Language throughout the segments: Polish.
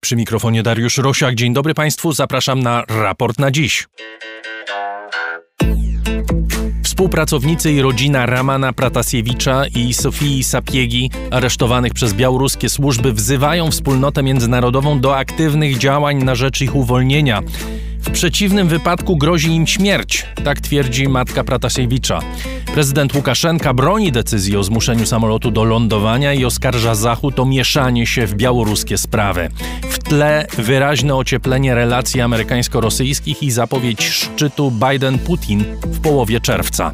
Przy mikrofonie Dariusz Rosiak. Dzień dobry Państwu, zapraszam na raport na dziś. Współpracownicy i rodzina Ramana Pratasiewicza i Sofii Sapiegi, aresztowanych przez białoruskie służby, wzywają wspólnotę międzynarodową do aktywnych działań na rzecz ich uwolnienia. W przeciwnym wypadku grozi im śmierć, tak twierdzi matka Pratasiewicza. Prezydent Łukaszenka broni decyzji o zmuszeniu samolotu do lądowania i oskarża Zachód o mieszanie się w białoruskie sprawy. W tle wyraźne ocieplenie relacji amerykańsko-rosyjskich i zapowiedź szczytu Biden-Putin w połowie czerwca.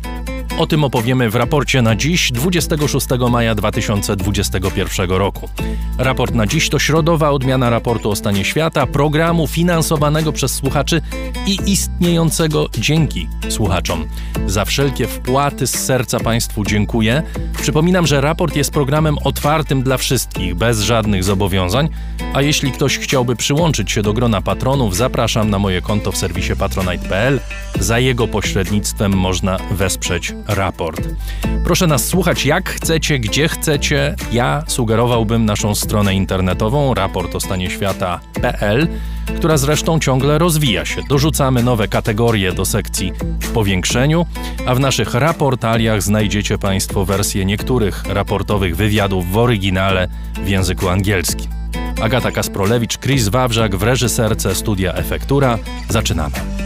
O tym opowiemy w raporcie na dziś, 26 maja 2021 roku. Raport na dziś to środowa odmiana raportu o stanie świata, programu finansowanego przez słuchaczy i istniejącego dzięki słuchaczom. Za wszelkie wpłaty z serca Państwu dziękuję. Przypominam, że raport jest programem otwartym dla wszystkich, bez żadnych zobowiązań, a jeśli ktoś chciałby przyłączyć się do grona patronów, zapraszam na moje konto w serwisie patronite.pl. Za jego pośrednictwem można wesprzeć raport. Proszę nas słuchać jak chcecie, gdzie chcecie. Ja sugerowałbym naszą stronę internetową raportostanieświata.pl, która zresztą ciągle rozwija się. Dorzucamy nowe kategorie do sekcji w powiększeniu, a w naszych raportaliach znajdziecie Państwo wersje niektórych raportowych wywiadów w oryginale w języku angielskim. Agata Kasprolewicz, Chris Wawrzak w reżyserce Studia Efektura. Zaczynamy.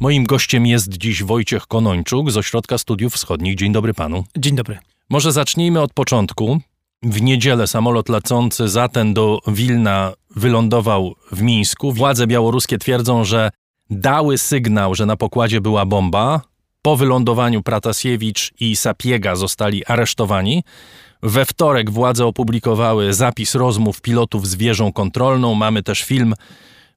Moim gościem jest dziś Wojciech Konończuk z Ośrodka Studiów Wschodnich. Dzień dobry panu. Dzień dobry. Może zacznijmy od początku. W niedzielę samolot lecący zaten do Wilna wylądował w Mińsku. Władze białoruskie twierdzą, że dały sygnał, że na pokładzie była bomba. Po wylądowaniu Pratasiewicz i Sapiega zostali aresztowani. We wtorek władze opublikowały zapis rozmów pilotów z wieżą kontrolną. Mamy też film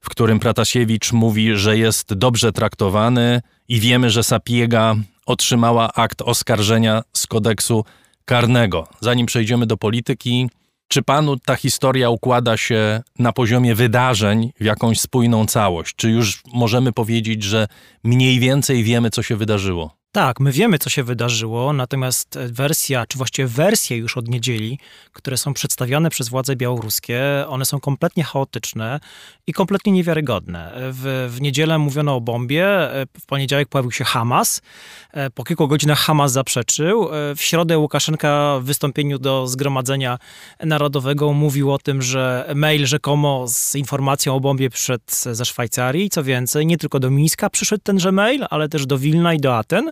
w którym Pratasiewicz mówi, że jest dobrze traktowany i wiemy, że Sapiega otrzymała akt oskarżenia z kodeksu karnego. Zanim przejdziemy do polityki, czy panu ta historia układa się na poziomie wydarzeń w jakąś spójną całość? Czy już możemy powiedzieć, że mniej więcej wiemy, co się wydarzyło? Tak, my wiemy, co się wydarzyło, natomiast wersja, czy właściwie wersje już od niedzieli, które są przedstawiane przez władze białoruskie, one są kompletnie chaotyczne i kompletnie niewiarygodne. W, w niedzielę mówiono o bombie, w poniedziałek pojawił się Hamas, po kilku godzinach Hamas zaprzeczył. W środę Łukaszenka w wystąpieniu do Zgromadzenia Narodowego mówił o tym, że mail rzekomo z informacją o bombie przyszedł ze Szwajcarii. Co więcej, nie tylko do Mińska przyszedł tenże mail, ale też do Wilna i do Aten.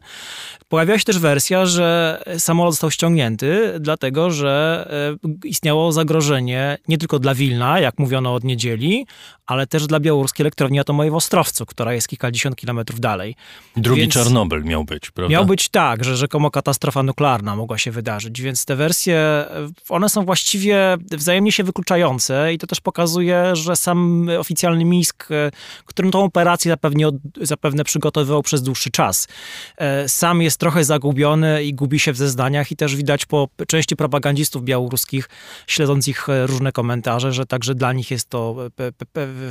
Pojawiła się też wersja, że samolot został ściągnięty, dlatego że e, istniało zagrożenie nie tylko dla Wilna, jak mówiono od niedzieli, ale też dla białoruskiej elektrowni atomowej w Ostrowcu, która jest kilkadziesiąt kilometrów dalej. Drugi więc Czarnobyl miał być, prawda? Miał być tak, że rzekomo katastrofa nuklearna mogła się wydarzyć, więc te wersje, one są właściwie wzajemnie się wykluczające i to też pokazuje, że sam oficjalny Mińsk, e, którym tą operację zapewne, zapewne przygotowywał przez dłuższy czas, e, sam jest trochę zagubiony i gubi się w zeznaniach i też widać po części propagandzistów białoruskich, śledząc ich e, różne komentarze, że także dla nich jest to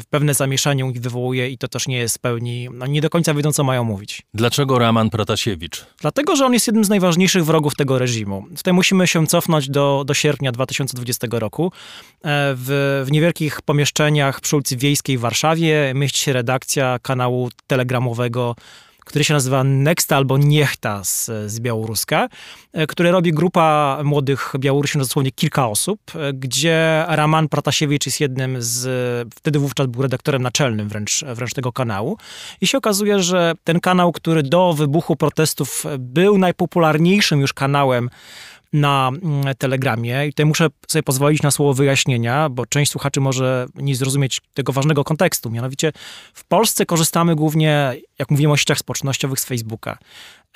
pewne zamieszanie ich wywołuje i to też nie jest w pełni, no nie do końca wiedzą, co mają mówić. Dlaczego Raman Protasiewicz? Dlatego, że on jest jednym z najważniejszych wrogów tego reżimu. Tutaj musimy się cofnąć do, do sierpnia 2020 roku. E, w, w niewielkich pomieszczeniach przy ulicy Wiejskiej w Warszawie mieści się redakcja kanału telegramowego który się nazywa Nexta albo Niechta z, z Białoruska, e, który robi grupa młodych Białorusinów, dosłownie kilka osób, e, gdzie Raman Pratasiewicz jest jednym z, wtedy wówczas był redaktorem naczelnym wręcz, wręcz tego kanału. I się okazuje, że ten kanał, który do wybuchu protestów był najpopularniejszym już kanałem na mm, Telegramie. I tutaj muszę sobie pozwolić na słowo wyjaśnienia, bo część słuchaczy może nie zrozumieć tego ważnego kontekstu. Mianowicie w Polsce korzystamy głównie, jak mówimy o sieciach społecznościowych, z Facebooka.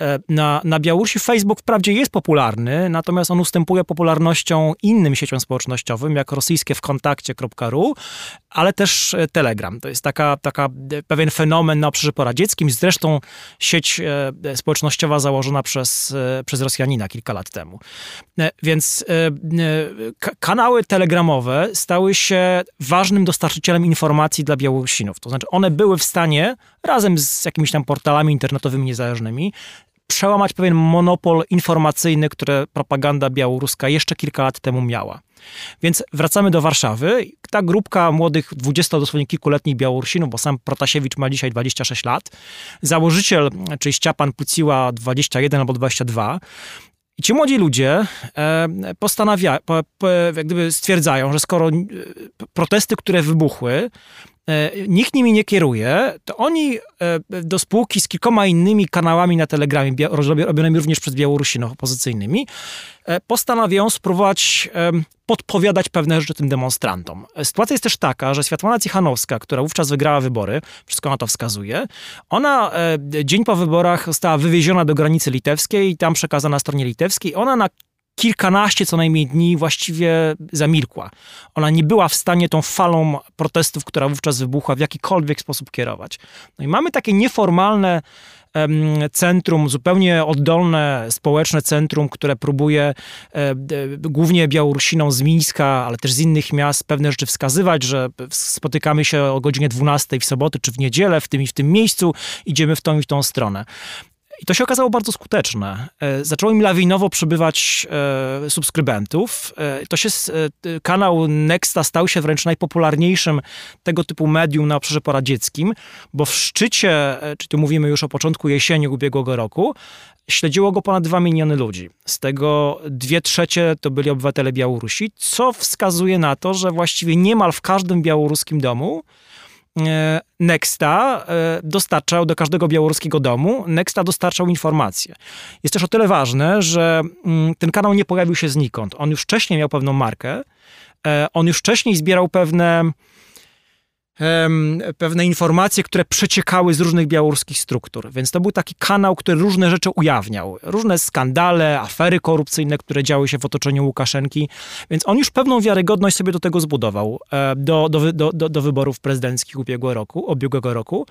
E, na, na Białorusi Facebook wprawdzie jest popularny, natomiast on ustępuje popularnością innym sieciom społecznościowym, jak rosyjskie w kontakcie.ru, ale też e, Telegram. To jest taka, taka e, pewien fenomen na obszarze poradzieckim, zresztą sieć społecznościowa założona przez, przez Rosjanina kilka lat temu. Więc kanały telegramowe stały się ważnym dostarczycielem informacji dla Białorusinów. To znaczy one były w stanie, razem z jakimiś tam portalami internetowymi niezależnymi, przełamać pewien monopol informacyjny, który propaganda białoruska jeszcze kilka lat temu miała. Więc wracamy do Warszawy. Ta grupka młodych, 20 dosłownie kilkuletnich Białorusinów, bo sam Protasiewicz ma dzisiaj 26 lat, założyciel, czyli Ściapan Puciła 21 albo 22, i ci młodzi ludzie e, postanawiają, jak gdyby stwierdzają, że skoro e, protesty, które wybuchły, nikt nimi nie kieruje, to oni e, do spółki z kilkoma innymi kanałami na Telegramie, robionymi również przez Białorusinów opozycyjnymi, e, postanawiają spróbować podpowiadać pewne rzeczy tym demonstrantom. Sytuacja jest też taka, że Światłana Cichanowska, która wówczas wygrała wybory, wszystko na to wskazuje, ona dzień po wyborach została wywieziona do granicy litewskiej i tam przekazana stronie litewskiej. Ona na kilkanaście co najmniej dni właściwie zamilkła. Ona nie była w stanie tą falą protestów, która wówczas wybuchła, w jakikolwiek sposób kierować. No i mamy takie nieformalne centrum, zupełnie oddolne, społeczne centrum, które próbuje e, głównie Białorusinom z Mińska, ale też z innych miast pewne rzeczy wskazywać, że spotykamy się o godzinie 12 w soboty czy w niedzielę w tym i w tym miejscu, idziemy w tą i w tą stronę. I to się okazało bardzo skuteczne. E, zaczęło im lawinowo przybywać e, subskrybentów. E, to się, kanał Nexta stał się wręcz najpopularniejszym tego typu medium na obszarze poradzieckim, bo w szczycie, czy tu mówimy już o początku jesieni ubiegłego roku, śledziło go ponad 2 miliony ludzi. Z tego dwie trzecie to byli obywatele Białorusi, co wskazuje na to, że właściwie niemal w każdym białoruskim domu Nexta e, dostarczał do każdego białoruskiego domu, Nexta dostarczał informacje. Jest też o tyle ważne, że mm, ten kanał nie pojawił się znikąd. On już wcześniej miał pewną markę, e, on już wcześniej zbierał pewne pewne informacje, które przeciekały z różnych białoruskich struktur. Więc to był taki kanał, który różne rzeczy ujawniał. Różne skandale, afery korupcyjne, które działy się w otoczeniu Łukaszenki. Więc on już pewną wiarygodność sobie do tego zbudował e, do, do, do, do wyborów prezydenckich ubiegłego roku, ubiegłego roku.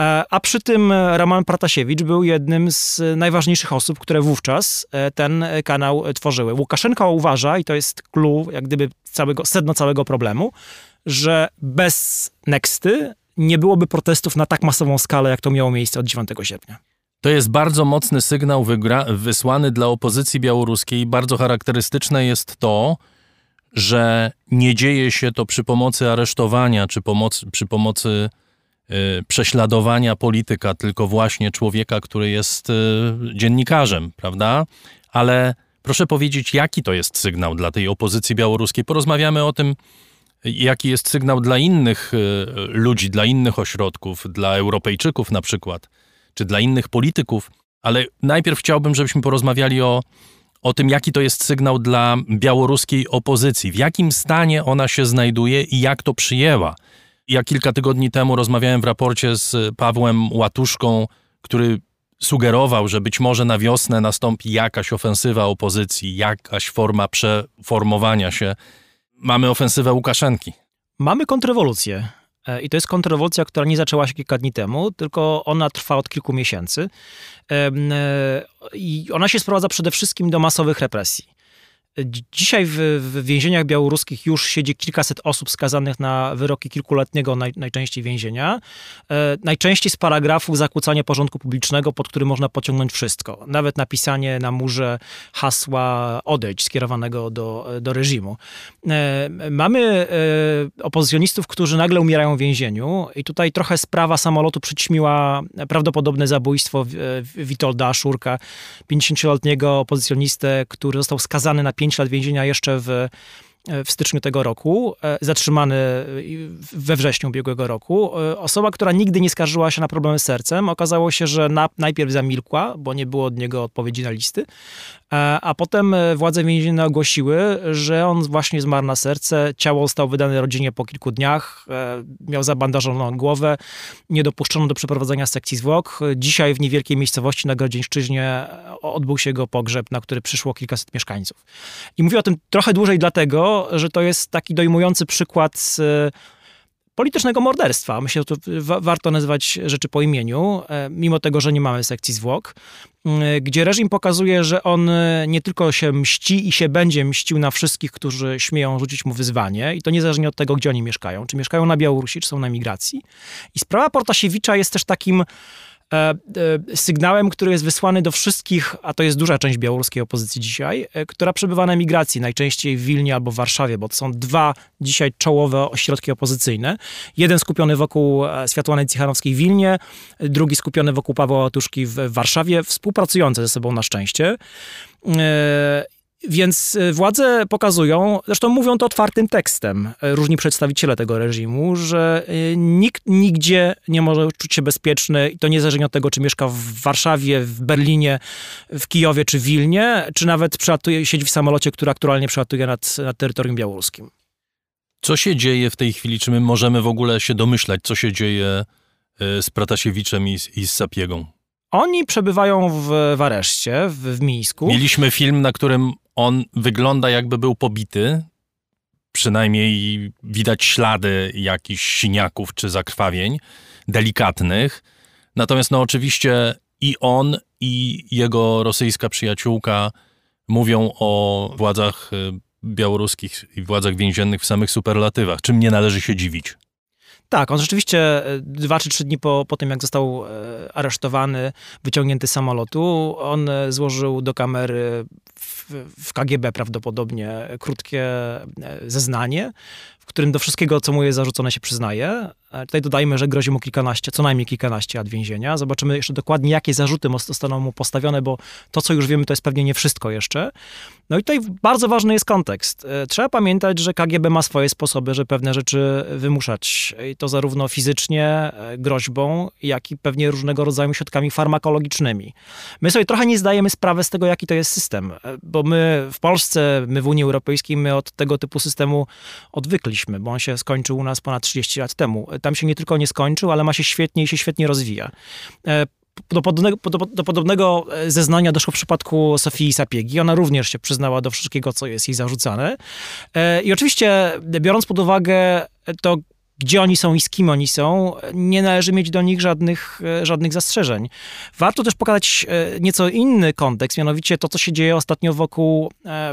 E, a przy tym Roman Pratasiewicz był jednym z najważniejszych osób, które wówczas e, ten kanał tworzyły. Łukaszenka uważa, i to jest clue, jak gdyby całego, sedno całego problemu, że bez Nexty nie byłoby protestów na tak masową skalę, jak to miało miejsce od 9 sierpnia. To jest bardzo mocny sygnał wysłany dla opozycji białoruskiej. Bardzo charakterystyczne jest to, że nie dzieje się to przy pomocy aresztowania czy przy pomocy y, prześladowania polityka, tylko właśnie człowieka, który jest y, dziennikarzem, prawda? Ale proszę powiedzieć, jaki to jest sygnał dla tej opozycji białoruskiej? Porozmawiamy o tym jaki jest sygnał dla innych e, ludzi, dla innych ośrodków, dla Europejczyków na przykład, czy dla innych polityków, ale najpierw chciałbym, żebyśmy porozmawiali o, o tym, jaki to jest sygnał dla białoruskiej opozycji, w jakim stanie ona się znajduje i jak to przyjęła. Ja kilka tygodni temu rozmawiałem w raporcie z Pawłem Łatuszką, który sugerował, że być może na wiosnę nastąpi jakaś ofensywa opozycji, jakaś forma przeformowania się mamy ofensywę Łukaszenki. Mamy kontrrewolucję. E, I to jest kontrrewolucja, która nie zaczęła się kilka dni temu, tylko ona trwa od kilku miesięcy. E, I ona się sprowadza przede wszystkim do masowych represji. Dzisiaj w, w, więzieniach białoruskich już siedzi kilkaset osób skazanych na wyroki kilkuletniego naj, najczęściej więzienia. E, najczęściej z paragrafu zakłócania porządku publicznego, pod który można pociągnąć wszystko. Nawet napisanie na murze hasła odejdź skierowanego do, do reżimu. E, mamy e, opozycjonistów, którzy nagle umierają w więzieniu i tutaj trochę sprawa samolotu przyćmiła prawdopodobne zabójstwo Witolda Szurka, 50-letniego opozycjonistę, który został skazany na 5 lat więzienia jeszcze w w styczniu tego roku, e, zatrzymany we wrześniu ubiegłego roku. E, osoba, która nigdy nie skarżyła się na problemy z sercem, okazało się, że na, najpierw zamilkła, bo nie było od niego odpowiedzi na listy, e, a potem władze więzienne ogłosiły, że on właśnie zmarł na serce, ciało zostało wydane rodzinie po kilku dniach, miał zabandażoną głowę, nie dopuszczono do przeprowadzenia sekcji zwłok. Dzisiaj w niewielkiej miejscowości na Grodzieńszczyźnie odbył się jego pogrzeb, na który przyszło kilkaset mieszkańców. I mówię o tym trochę dłużej dlatego, że to jest taki dojmujący przykład e, politycznego morderstwa. Myślę, że to warto nazywać rzeczy po imieniu, e, mimo tego, że nie mamy sekcji zwłok, e, gdzie reżim pokazuje, że on nie tylko się mści i się będzie mścił na wszystkich, którzy śmieją rzucić mu wyzwanie, i to niezależnie od tego, gdzie oni mieszkają, czy mieszkają na Białorusi, czy są na migracji. I sprawa Portasiewicza jest też takim e, sygnałem, który jest wysłany do wszystkich, a to jest duża część białoruskiej opozycji dzisiaj, która przebywa na emigracji, najczęściej w Wilnie albo w Warszawie, bo to są dwa dzisiaj czołowe ośrodki opozycyjne. Jeden skupiony wokół Światłany Cichanowskiej w Wilnie, drugi skupiony wokół Pawła Łatuszki w Warszawie, współpracujące ze sobą na szczęście. Więc y, władze pokazują, zresztą mówią to otwartym tekstem, y, różni przedstawiciele tego reżimu, że y, nikt nigdzie nie może czuć się bezpieczny i to niezależnie od tego, czy mieszka w Warszawie, w Berlinie, w Kijowie czy Wilnie, czy nawet przelatuje, siedzi w samolocie, który aktualnie przelatuje nad, nad terytorium białoruskim. Co się dzieje w tej chwili? Czy my możemy w ogóle się domyślać, co się dzieje z Pratasiewiczem i, i z Sapiegą? Oni przebywają w, w areszcie w, w Mińsku. Mieliśmy film, na którym on wygląda jakby był pobity. Przynajmniej widać ślady jakichś siniaków czy zakrwawień delikatnych. Natomiast no oczywiście i on i jego rosyjska przyjaciółka mówią o władzach y, białoruskich i władzach więziennych w samych superlatywach, czym nie należy się dziwić. Tak, on rzeczywiście e, dwa czy trzy dni po, po tym, jak został e, aresztowany, wyciągnięty z samolotu, on e, złożył do kamery w, w KGB prawdopodobnie krótkie zeznanie, w którym do wszystkiego, co mu jest zarzucone, się przyznaje. Tutaj dodajmy, że grozi mu kilkanaście, co najmniej kilkanaście lat więzienia. Zobaczymy jeszcze dokładnie, jakie zarzuty zostaną mu postawione, bo to, co już wiemy, to jest pewnie nie wszystko jeszcze. No i tutaj bardzo ważny jest kontekst. E, trzeba pamiętać, że KGB ma swoje sposoby, żeby pewne rzeczy wymuszać. I to zarówno fizycznie, e, groźbą, jak i pewnie różnego rodzaju środkami farmakologicznymi. My sobie trochę nie zdajemy sprawy z tego, jaki to jest system, e, bo my w Polsce, my w Unii Europejskiej, my od tego typu systemu odwykliśmy, bo on się skończył u nas ponad 30 lat temu. Tam się nie tylko nie skończył, ale ma się świetnie i się świetnie rozwija do podobnego, do, do podobnego e, zeznania doszło w przypadku Sofii Sapiegi. Ona również się przyznała do wszystkiego, co jest jej zarzucane. E, I oczywiście, biorąc pod uwagę to, gdzie oni są i z kim oni są, nie należy mieć do nich żadnych, e, żadnych zastrzeżeń. Warto też pokazać nieco inny kontekst, mianowicie to, co się dzieje ostatnio wokół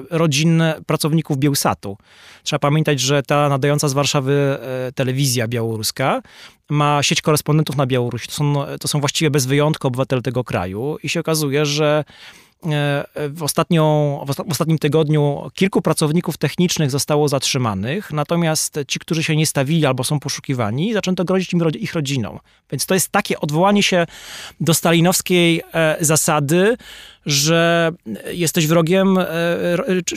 rodzin pracowników Bielsatu. Trzeba pamiętać, że ta nadająca z Warszawy telewizja białoruska ma sieć korespondentów na Białorusi. To są, to są właściwie bez wyjątku obywatele tego kraju i się okazuje, że e, w, ostatnią, w ostatnim tygodniu kilku pracowników technicznych zostało zatrzymanych, natomiast ci, którzy się nie stawili albo są poszukiwani, zaczęto grozić im ich rodzinom. Więc to jest takie odwołanie się do stalinowskiej e, zasady, że jesteś wrogiem, e,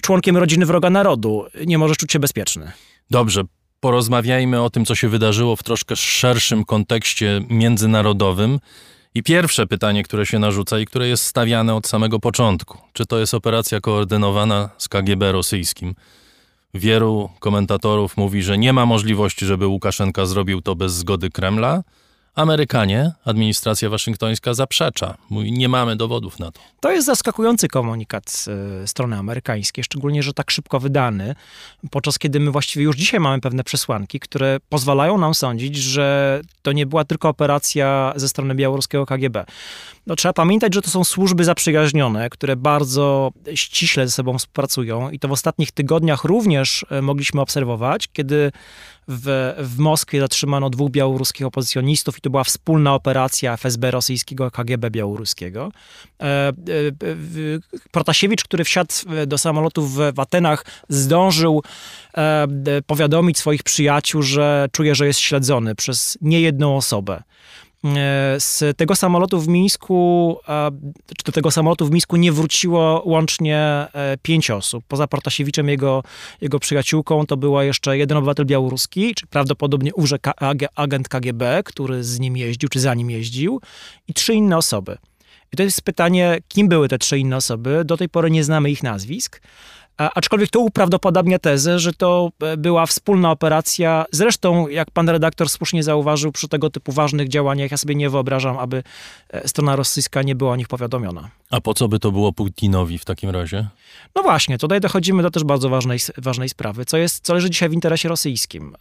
członkiem rodziny wroga narodu. Nie możesz czuć się bezpieczny. Dobrze, porozmawiajmy o tym, co się wydarzyło w troszkę szerszym kontekście międzynarodowym. I pierwsze pytanie, które się narzuca i które jest stawiane od samego początku: czy to jest operacja koordynowana z KGB rosyjskim? Wielu komentatorów mówi, że nie ma możliwości, żeby Łukaszenka zrobił to bez zgody Kremla. Amerykanie, administracja waszyngtońska zaprzecza. Mówi, nie mamy dowodów na to. To jest zaskakujący komunikat e, strony amerykańskiej, szczególnie, że tak szybko wydany, podczas kiedy my właściwie już dzisiaj mamy pewne przesłanki, które pozwalają nam sądzić, że to nie była tylko operacja ze strony białoruskiego KGB. No, trzeba pamiętać, że to są służby zaprzyjaźnione, które bardzo ściśle ze sobą współpracują i to w ostatnich tygodniach również e, mogliśmy obserwować, kiedy w, w Moskwie zatrzymano dwóch białoruskich opozycjonistów i to była wspólna operacja FSB rosyjskiego, KGB białoruskiego. E, e, Protasiewicz, który wsiadł do samolotu w Atenach, zdążył e, powiadomić swoich przyjaciół, że czuje, że jest śledzony przez niejedną osobę. E, z tego samolotu w Mińsku, czy do tego samolotu w Mińsku nie wróciło łącznie e, pięć osób. Poza Protasiewiczem, jego, jego przyjaciółką, to była jeszcze jeden obywatel białoruski, czy prawdopodobnie agent KGB, który z nim jeździł, czy za nim jeździł, i trzy inne osoby. I to jest pytanie, kim były te trzy inne osoby. Do tej pory nie znamy ich nazwisk. Aczkolwiek to uprawdopodobnia tezę, że to e, była wspólna operacja. Zresztą, jak pan redaktor słusznie zauważył, przy tego typu ważnych działaniach ja sobie nie wyobrażam, aby e, strona rosyjska nie była o nich powiadomiona. A po co by to było Putinowi w takim razie? No właśnie, tutaj dochodzimy do też bardzo ważnej, ważnej sprawy, co, jest, co leży dzisiaj w interesie rosyjskim.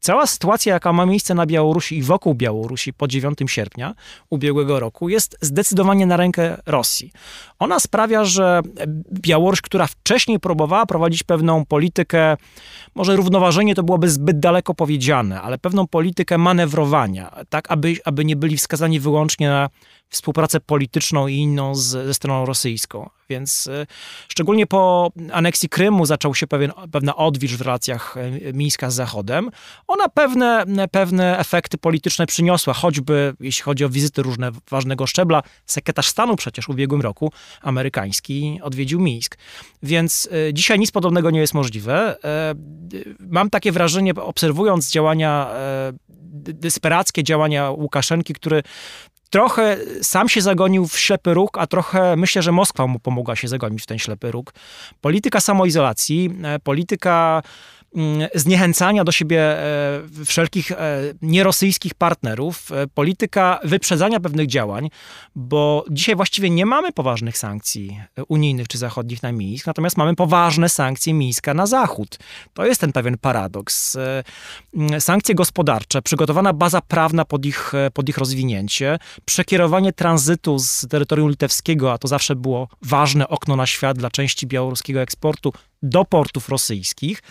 Cała sytuacja, jaka ma miejsce na Białorusi i wokół Białorusi po 9 sierpnia ubiegłego roku, jest zdecydowanie na rękę Rosji. Ona sprawia, że Białoruś, która wcześniej próbowała prowadzić pewną politykę, może równoważenie to byłoby zbyt daleko powiedziane, ale pewną politykę manewrowania, tak aby, aby nie byli wskazani wyłącznie na współpracę polityczną i inną z, ze stroną rosyjską. Więc y, szczególnie po aneksji Krymu zaczął się pewien, pewna odwilż w relacjach y, Mińska z Zachodem. Ona pewne, pewne efekty polityczne przyniosła, choćby jeśli chodzi o wizyty różne ważnego szczebla. Sekretarz stanu przecież w ubiegłym roku amerykański odwiedził Mińsk. Więc dzisiaj nic podobnego nie jest możliwe. Mam takie wrażenie, obserwując działania desperackie działania Łukaszenki, który trochę sam się zagonił w ślepy róg, a trochę myślę, że Moskwa mu pomogła się zagonić w ten ślepy róg. Polityka samoizolacji, e, polityka zniechęcania do siebie e, wszelkich e, nierosyjskich partnerów, e, polityka wyprzedzania pewnych działań, bo dzisiaj właściwie nie mamy poważnych sankcji unijnych czy zachodnich na Mińsk, natomiast mamy poważne sankcje Mińska na zachód. To jest ten pewien paradoks. Mm, sankcje gospodarcze, przygotowana baza prawna pod ich, pod ich rozwinięcie, przekierowanie tranzytu z terytorium litewskiego, a to zawsze było ważne okno na świat dla części białoruskiego eksportu, do portów rosyjskich.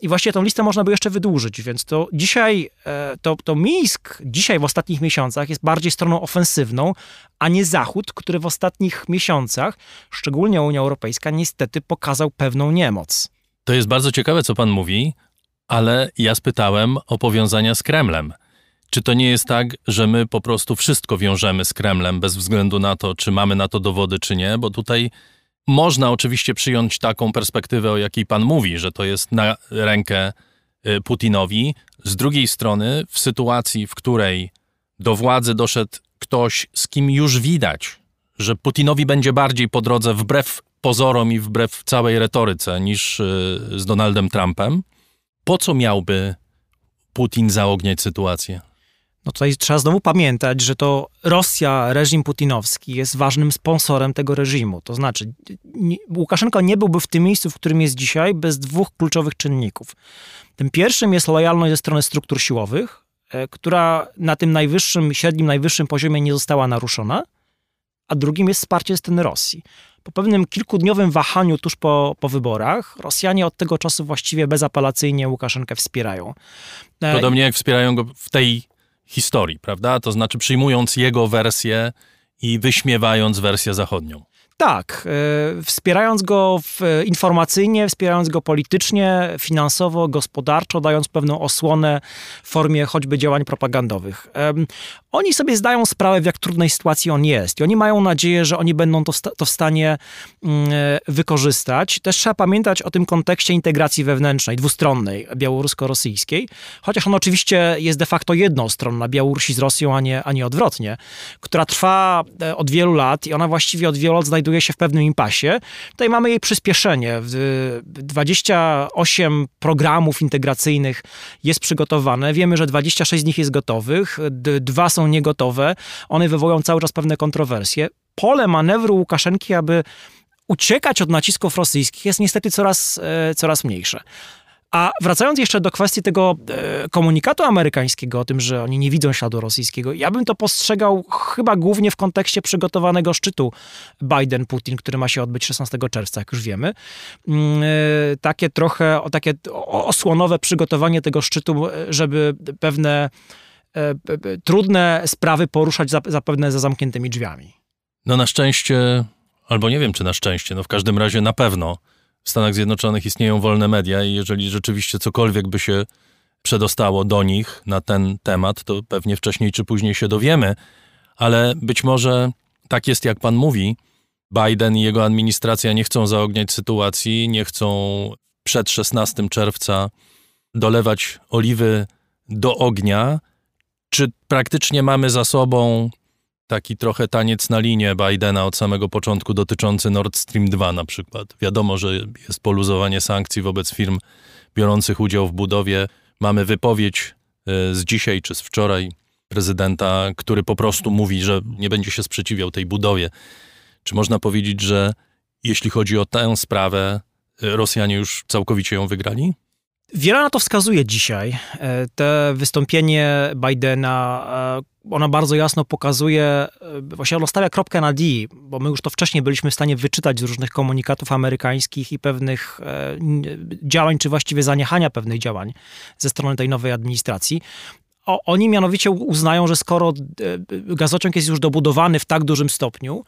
I właściwie tą listę można by jeszcze wydłużyć, więc to dzisiaj, e, to, to Mińsk dzisiaj w ostatnich miesiącach jest bardziej stroną ofensywną, a nie Zachód, który w ostatnich miesiącach, szczególnie Unia Europejska, niestety pokazał pewną niemoc. To jest bardzo ciekawe, co pan mówi, ale ja spytałem o powiązania z Kremlem. Czy to nie jest tak, że my po prostu wszystko wiążemy z Kremlem bez względu na to, czy mamy na to dowody, czy nie? Bo tutaj można oczywiście przyjąć taką perspektywę, o jakiej pan mówi, że to jest na rękę y, Putinowi. Z drugiej strony, w sytuacji, w której do władzy doszedł ktoś, z kim już widać, że Putinowi będzie bardziej po drodze wbrew pozorom i wbrew całej retoryce niż y, z Donaldem Trumpem, po co miałby Putin zaogniać sytuację? No tutaj trzeba znowu pamiętać, że to Rosja, reżim putinowski jest ważnym sponsorem tego reżimu. To znaczy, Łukaszenko nie byłby w tym miejscu, w którym jest dzisiaj, bez dwóch kluczowych czynników. Tym pierwszym jest lojalność ze strony struktur siłowych, e, która na tym najwyższym, średnim, najwyższym poziomie nie została naruszona, a drugim jest wsparcie ze strony Rosji. Po pewnym kilkudniowym wahaniu tuż po, po wyborach, Rosjanie od tego czasu właściwie bezapelacyjnie Łukaszenkę wspierają. E, Podobnie jak wspierają go w tej historii, prawda? To znaczy przyjmując jego wersję i wyśmiewając wersję zachodnią. Tak, e, wspierając go informacyjnie, wspierając go politycznie, finansowo, gospodarczo, dając pewną osłonę w formie choćby działań propagandowych. Oni sobie zdają sprawę, w jak trudnej sytuacji on jest i oni mają nadzieję, że oni będą to, to w stanie mm, e, wykorzystać. Też trzeba pamiętać o tym kontekście integracji wewnętrznej, dwustronnej, białorusko-rosyjskiej, chociaż on oczywiście jest de facto jednostronna, Białorusi z Rosją, a nie, a nie odwrotnie, która trwa e, od wielu lat i ona właściwie od wielu lat znajduje znajduje się w pewnym impasie. Tutaj mamy jej przyspieszenie. 28 programów integracyjnych jest przygotowane. Wiemy, że 26 z nich jest gotowych, dwa są niegotowe. One wywołują cały czas pewne kontrowersje. Pole manewru Łukaszenki, aby uciekać od nacisków rosyjskich jest niestety coraz, e, coraz mniejsze. A wracając jeszcze do kwestii tego e, komunikatu amerykańskiego o tym, że oni nie widzą śladu rosyjskiego, ja bym to postrzegał chyba głównie w kontekście przygotowanego szczytu Biden-Putin, który ma się odbyć 16 czerwca, jak już wiemy. Mm, e, takie trochę, takie osłonowe przygotowanie tego szczytu, żeby pewne e, trudne sprawy poruszać zapewne za zamkniętymi drzwiami. No na szczęście, albo nie wiem czy na szczęście, no w każdym razie na pewno w Stanach Zjednoczonych istnieją wolne media i jeżeli rzeczywiście cokolwiek by się przedostało do nich na ten temat, to pewnie wcześniej czy później się dowiemy, ale być może tak jest, jak pan mówi. Biden i jego administracja nie chcą zaogniać sytuacji, nie chcą przed 16 czerwca dolewać oliwy do ognia. Czy praktycznie mamy za sobą taki trochę taniec na linie Bidena od samego początku dotyczący Nord Stream 2 na przykład. Wiadomo, że jest poluzowanie sankcji wobec firm biorących udział w budowie. Mamy wypowiedź e, z dzisiaj czy z wczoraj prezydenta, który po prostu mówi, że nie będzie się sprzeciwiał tej budowie. Czy można powiedzieć, że jeśli chodzi o tę sprawę, e, Rosjanie już całkowicie ją wygrali? Wiele na to wskazuje dzisiaj. E, te wystąpienie Bidena, ona bardzo jasno pokazuje, e, właśnie ona stawia kropkę na D, bo my już to wcześniej byliśmy w stanie wyczytać z różnych komunikatów amerykańskich i pewnych działań, czy właściwie zaniechania pewnych działań ze strony tej nowej administracji. O, oni mianowicie uznają, że skoro gazociąg jest już dobudowany w tak dużym stopniu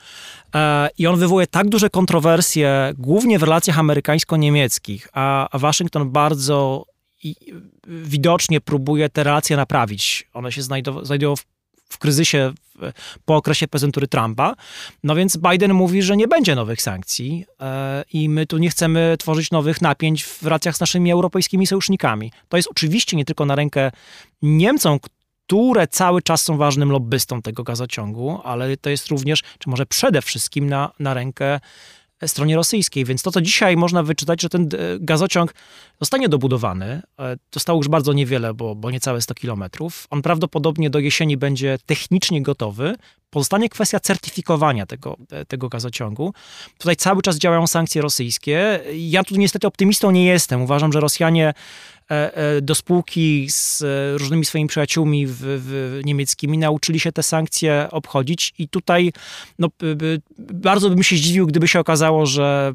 e, i on wywołuje tak duże kontrowersje, głównie w relacjach amerykańsko-niemieckich, a, a Waszyngton bardzo i, widocznie próbuje te relacje naprawić. One się znajdują w, w kryzysie po okresie prezydentury Trumpa. No więc Biden mówi, że nie będzie nowych sankcji e, i my tu nie chcemy tworzyć nowych napięć w relacjach z naszymi europejskimi sojusznikami. To jest oczywiście nie tylko na rękę Niemcom, które cały czas są ważnym lobbystą tego gazociągu, ale to jest również, czy może przede wszystkim na, na rękę stronie rosyjskiej. Więc to, co dzisiaj można wyczytać, że ten e, gazociąg zostanie dobudowany. E, zostało już bardzo niewiele, bo, bo niecałe 100 kilometrów. On prawdopodobnie do jesieni będzie technicznie gotowy. Pozostanie kwestia certyfikowania tego, e, tego gazociągu. Tutaj cały czas działają sankcje rosyjskie. Ja tu niestety optymistą nie jestem. Uważam, że Rosjanie E, e, do spółki z e, różnymi swoimi przyjaciółmi w, w niemieckimi nauczyli się te sankcje obchodzić i tutaj no, bardzo bym się zdziwił, gdyby się okazało, że,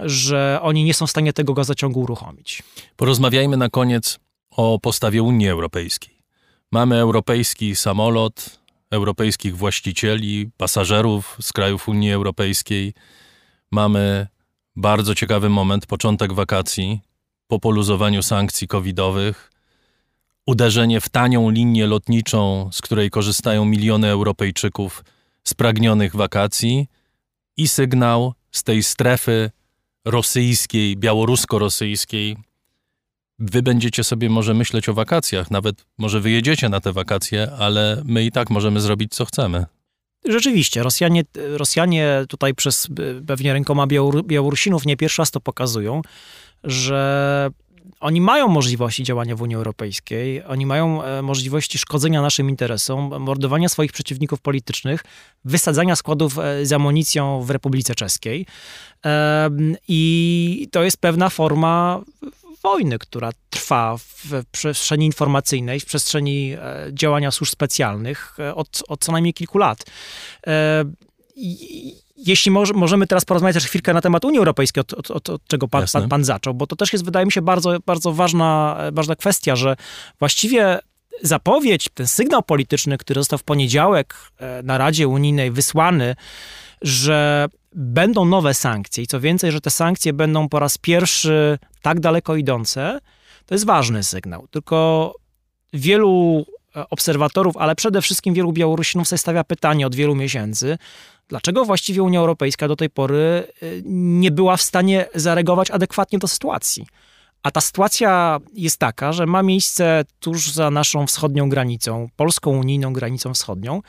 że oni nie są w stanie tego gazociągu uruchomić. Porozmawiajmy na koniec o postawie Unii Europejskiej. Mamy europejski samolot, europejskich właścicieli, pasażerów z krajów Unii Europejskiej. Mamy bardzo ciekawy moment, początek wakacji po poluzowaniu sankcji covidowych, uderzenie w tanią linię lotniczą, z której korzystają miliony Europejczyków spragnionych wakacji i sygnał z tej strefy rosyjskiej, białorusko-rosyjskiej. Wy będziecie sobie może myśleć o wakacjach, nawet może wyjedziecie na te wakacje, ale my i tak możemy zrobić co chcemy. Rzeczywiście, Rosjanie, Rosjanie tutaj przez pewnie rękoma Białorusinów nie pierwszy raz to pokazują, że oni mają możliwości działania w Unii Europejskiej, oni mają e, możliwości szkodzenia naszym interesom, mordowania swoich przeciwników politycznych, wysadzania składów e, z amunicją w Republice Czeskiej. I to jest pewna forma wojny, która trwa w przestrzeni informacyjnej, w przestrzeni e, działania służb specjalnych od, od co najmniej kilku lat. Jeśli może, możemy teraz porozmawiać też chwilkę na temat Unii Europejskiej, od, od, od, od czego pan, pan, pan, zaczął, bo to też jest, wydaje mi się, bardzo, bardzo ważna, ważna kwestia, że właściwie zapowiedź, ten sygnał polityczny, który został w poniedziałek e, na Radzie Unijnej wysłany, że będą nowe sankcje i co więcej, że te sankcje będą po raz pierwszy tak daleko idące, to jest ważny sygnał. Tylko wielu e, obserwatorów, ale przede wszystkim wielu Białorusinów sobie stawia pytanie od wielu miesięcy, Dlaczego właściwie Unia Europejska do tej pory y, nie była w stanie zareagować adekwatnie do sytuacji? A ta sytuacja jest taka, że ma miejsce tuż za naszą wschodnią granicą, polską unijną granicą wschodnią,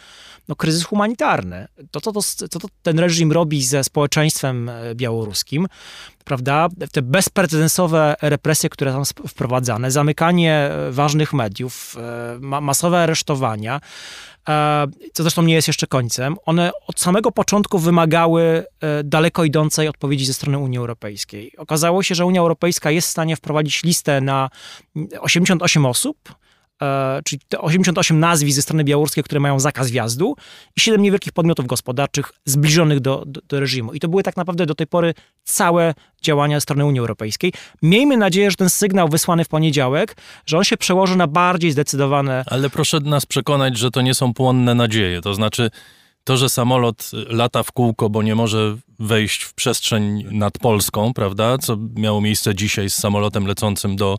no, kryzys humanitarny. To, co to, to, to ten reżim robi ze społeczeństwem e, białoruskim, prawda, te bezprecedensowe represje, które są wprowadzane, zamykanie e, ważnych mediów, e, masowe aresztowania, co zresztą nie jest jeszcze końcem, one od samego początku wymagały daleko idącej odpowiedzi ze strony Unii Europejskiej. Okazało się, że Unia Europejska jest w stanie wprowadzić listę na 88 osób, E, czyli te 88 nazwisk ze strony białoruskiej, które mają zakaz wjazdu i 7 niewielkich podmiotów gospodarczych zbliżonych do, do, do, reżimu. I to były tak naprawdę do tej pory całe działania strony Unii Europejskiej. Miejmy nadzieję, że ten sygnał wysłany w poniedziałek, że on się przełoży na bardziej zdecydowane... Ale proszę nas przekonać, że to nie są płonne nadzieje. To znaczy to, że samolot lata w kółko, bo nie może wejść w przestrzeń nad Polską, prawda, co miało miejsce dzisiaj z samolotem lecącym do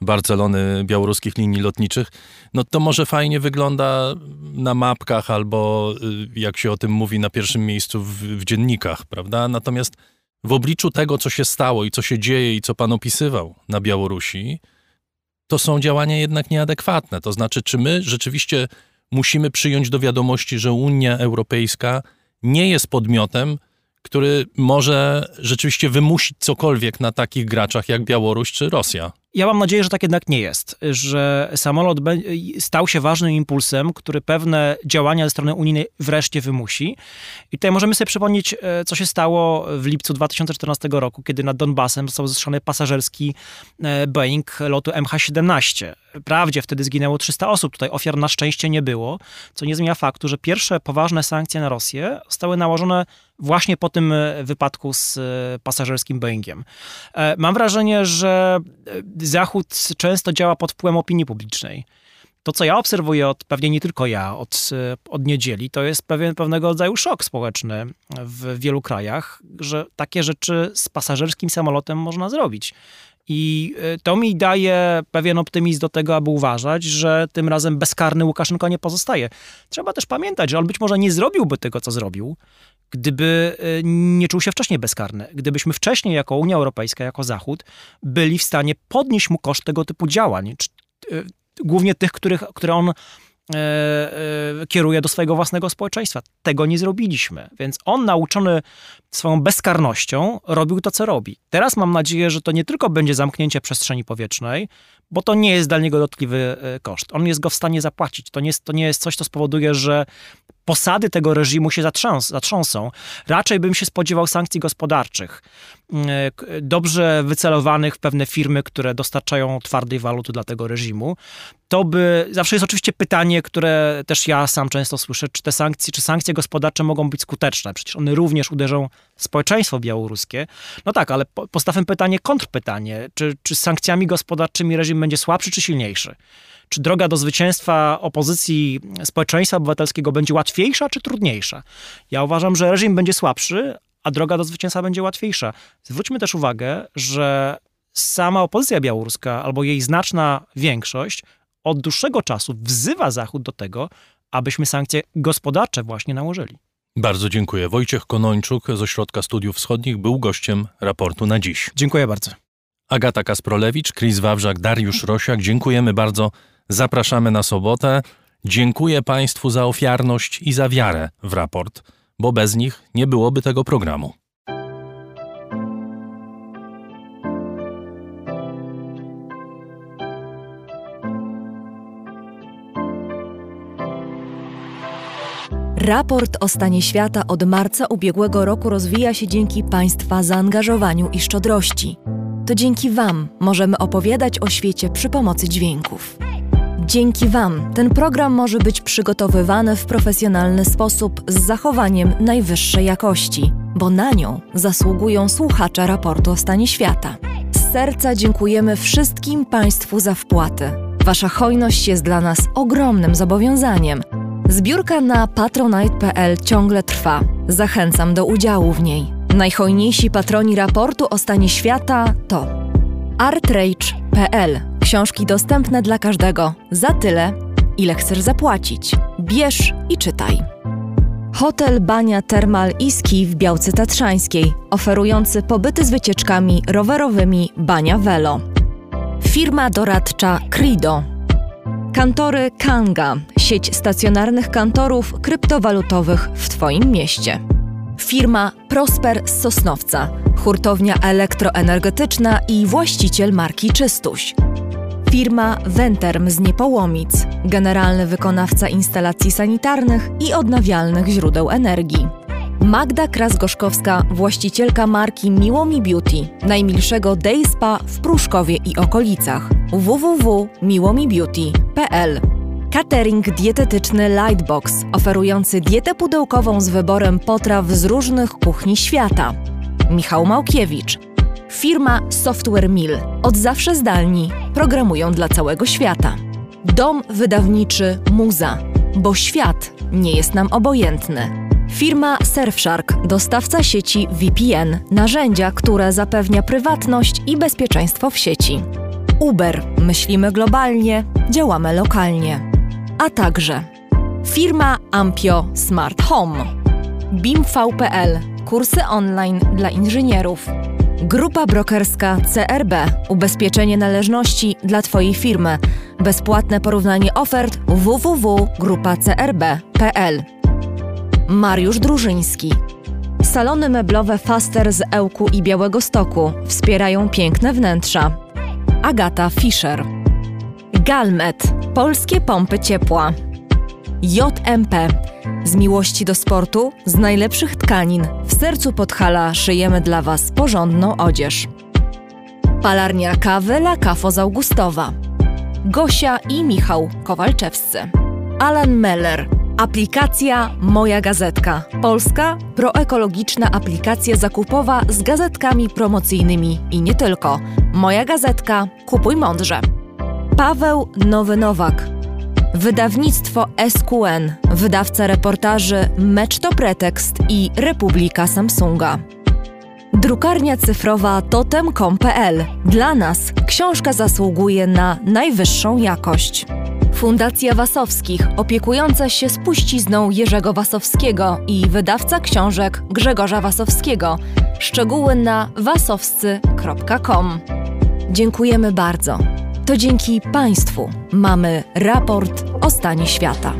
Barcelony białoruskich linii lotniczych, no to może fajnie wygląda na mapkach albo y, jak się o tym mówi na pierwszym miejscu w, w dziennikach, prawda? Natomiast w obliczu tego, co się stało i co się dzieje i co pan opisywał na Białorusi, to są działania jednak nieadekwatne. To znaczy, czy my rzeczywiście musimy przyjąć do wiadomości, że Unia Europejska nie jest podmiotem, który może rzeczywiście wymusić cokolwiek na takich graczach jak Białoruś czy Rosja. Ja mam nadzieję, że tak jednak nie jest, że samolot stał się ważnym impulsem, który pewne działania ze strony unijnej wreszcie wymusi. I tutaj możemy sobie przypomnieć, e, co się stało w lipcu 2014 roku, kiedy nad Donbasem został zestrzony pasażerski e, Boeing lotu MH17. Wprawdzie wtedy zginęło 300 osób, tutaj ofiar na szczęście nie było, co nie zmienia faktu, że pierwsze poważne sankcje na Rosję zostały nałożone właśnie po tym e, wypadku z pasażerskim Boeingiem. Mam wrażenie, że Zachód często działa pod wpływem opinii publicznej. To, co ja obserwuję, od, pewnie nie tylko ja, od, od niedzieli, to jest pewien, pewnego rodzaju szok społeczny w wielu krajach, że takie rzeczy z pasażerskim samolotem można zrobić. I y, to mi daje pewien optymizm do tego, aby uważać, że tym razem bezkarny Łukaszenko nie pozostaje. Trzeba też pamiętać, że on być może nie zrobiłby tego, co zrobił, gdyby y, nie czuł się wcześniej bezkarny. Gdybyśmy wcześniej, jako Unia Europejska, jako Zachód, byli w stanie podnieść mu koszt tego typu działań, y, głównie tych, których, które on E, e, kieruje do swojego własnego społeczeństwa. Tego nie zrobiliśmy. Więc on, nauczony swoją bezkarnością, robił to, co robi. Teraz mam nadzieję, że to nie tylko będzie zamknięcie przestrzeni powietrznej, bo to nie jest dla niego dotkliwy e, koszt. On jest go w stanie zapłacić. To nie jest, to nie jest coś, co spowoduje, że posady tego reżimu się zatrząs, zatrząsą. Raczej bym się spodziewał sankcji gospodarczych, dobrze wycelowanych w pewne firmy, które dostarczają twardej waluty dla tego reżimu. To by, zawsze jest oczywiście pytanie, które też ja sam często słyszę, czy te sankcje, czy sankcje gospodarcze mogą być skuteczne? Przecież one również uderzą w społeczeństwo białoruskie. No tak, ale postawmy pytanie, kontrpytanie, czy, czy z sankcjami gospodarczymi reżim będzie słabszy czy silniejszy? Czy droga do zwycięstwa opozycji społeczeństwa obywatelskiego będzie łatwiejsza czy trudniejsza? Ja uważam, że reżim będzie słabszy, a droga do zwycięstwa będzie łatwiejsza. Zwróćmy też uwagę, że sama opozycja białoruska albo jej znaczna większość od dłuższego czasu wzywa Zachód do tego, abyśmy sankcje gospodarcze właśnie nałożyli. Bardzo dziękuję. Wojciech Konończuk z Ośrodka Studiów Wschodnich był gościem raportu na dziś. Dziękuję bardzo. Agata Kasprolewicz, Chris Wawrzak, Dariusz Rosiak. Dziękujemy bardzo Zapraszamy na sobotę. Dziękuję Państwu za ofiarność i za wiarę w raport, bo bez nich nie byłoby tego programu. Raport o stanie świata od marca ubiegłego roku rozwija się dzięki Państwa zaangażowaniu i szczodrości. To dzięki Wam możemy opowiadać o świecie przy pomocy dźwięków. Dzięki Wam ten program może być przygotowywany w profesjonalny sposób z zachowaniem najwyższej jakości, bo na nią zasługują słuchacze raportu o stanie świata. Z serca dziękujemy wszystkim Państwu za wpłaty. Wasza hojność jest dla nas ogromnym zobowiązaniem. Zbiórka na patronite.pl ciągle trwa. Zachęcam do udziału w niej. Najhojniejsi patroni raportu o stanie świata to artrage.pl Książki dostępne dla każdego za tyle, ile chcesz zapłacić. Bierz i czytaj. Hotel Bania Termal Iski w Białce Tatrzańskiej, oferujący pobyty z wycieczkami rowerowymi Bania Velo. Firma doradcza Crido. Kantory Kanga, sieć stacjonarnych kantorów kryptowalutowych w Twoim mieście. Firma Prosper z Sosnowca, hurtownia elektroenergetyczna i właściciel marki Czystuś. Firma Venterm z Niepołomic, generalny wykonawca instalacji sanitarnych i odnawialnych źródeł energii. Magda Kras-Gorzkowska, właścicielka marki Miłomi Beauty, najmilszego day spa w Pruszkowie i okolicach. www.miłomibeauty.pl Catering dietetyczny Lightbox, oferujący dietę pudełkową z wyborem potraw z różnych kuchni świata. Michał Małkiewicz, Firma Software Mill. Od zawsze zdalni. Programują dla całego świata. Dom wydawniczy Muza. Bo świat nie jest nam obojętny. Firma Surfshark, dostawca sieci VPN, narzędzia, które zapewnia prywatność i bezpieczeństwo w sieci. Uber, myślimy globalnie, działamy lokalnie. A także firma Ampio Smart Home, BIMV.pl, kursy online dla inżynierów. Grupa brokerska CRB Ubezpieczenie należności dla Twojej firmy. Bezpłatne porównanie ofert www.grupacrb.pl Mariusz Drużyński Salony meblowe Faster z Ełku i Białego Stoku wspierają piękne wnętrza. Agata Fischer. Galmet polskie pompy ciepła. JMP z miłości do sportu, z najlepszych tkanin, w sercu Podhala szyjemy dla Was porządną odzież. Palarnia kawy La Cafo z Augustowa. Gosia i Michał Kowalczewscy. Alan Meller. Aplikacja Moja Gazetka. Polska proekologiczna aplikacja zakupowa z gazetkami promocyjnymi i nie tylko. Moja Gazetka. Kupuj mądrze. Paweł Nowy Nowak. Wydawnictwo SQN. Wydawca reportaży Mecz to Pretekst i Republika Samsunga. Drukarnia cyfrowa totem.com.pl. Dla nas książka zasługuje na najwyższą jakość. Fundacja Wasowskich, opiekująca się spuścizną Jerzego Wasowskiego i wydawca książek Grzegorza Wasowskiego. Szczegóły na wasowscy.com. Dziękujemy bardzo. To dzięki Państwu mamy raport o stanie świata.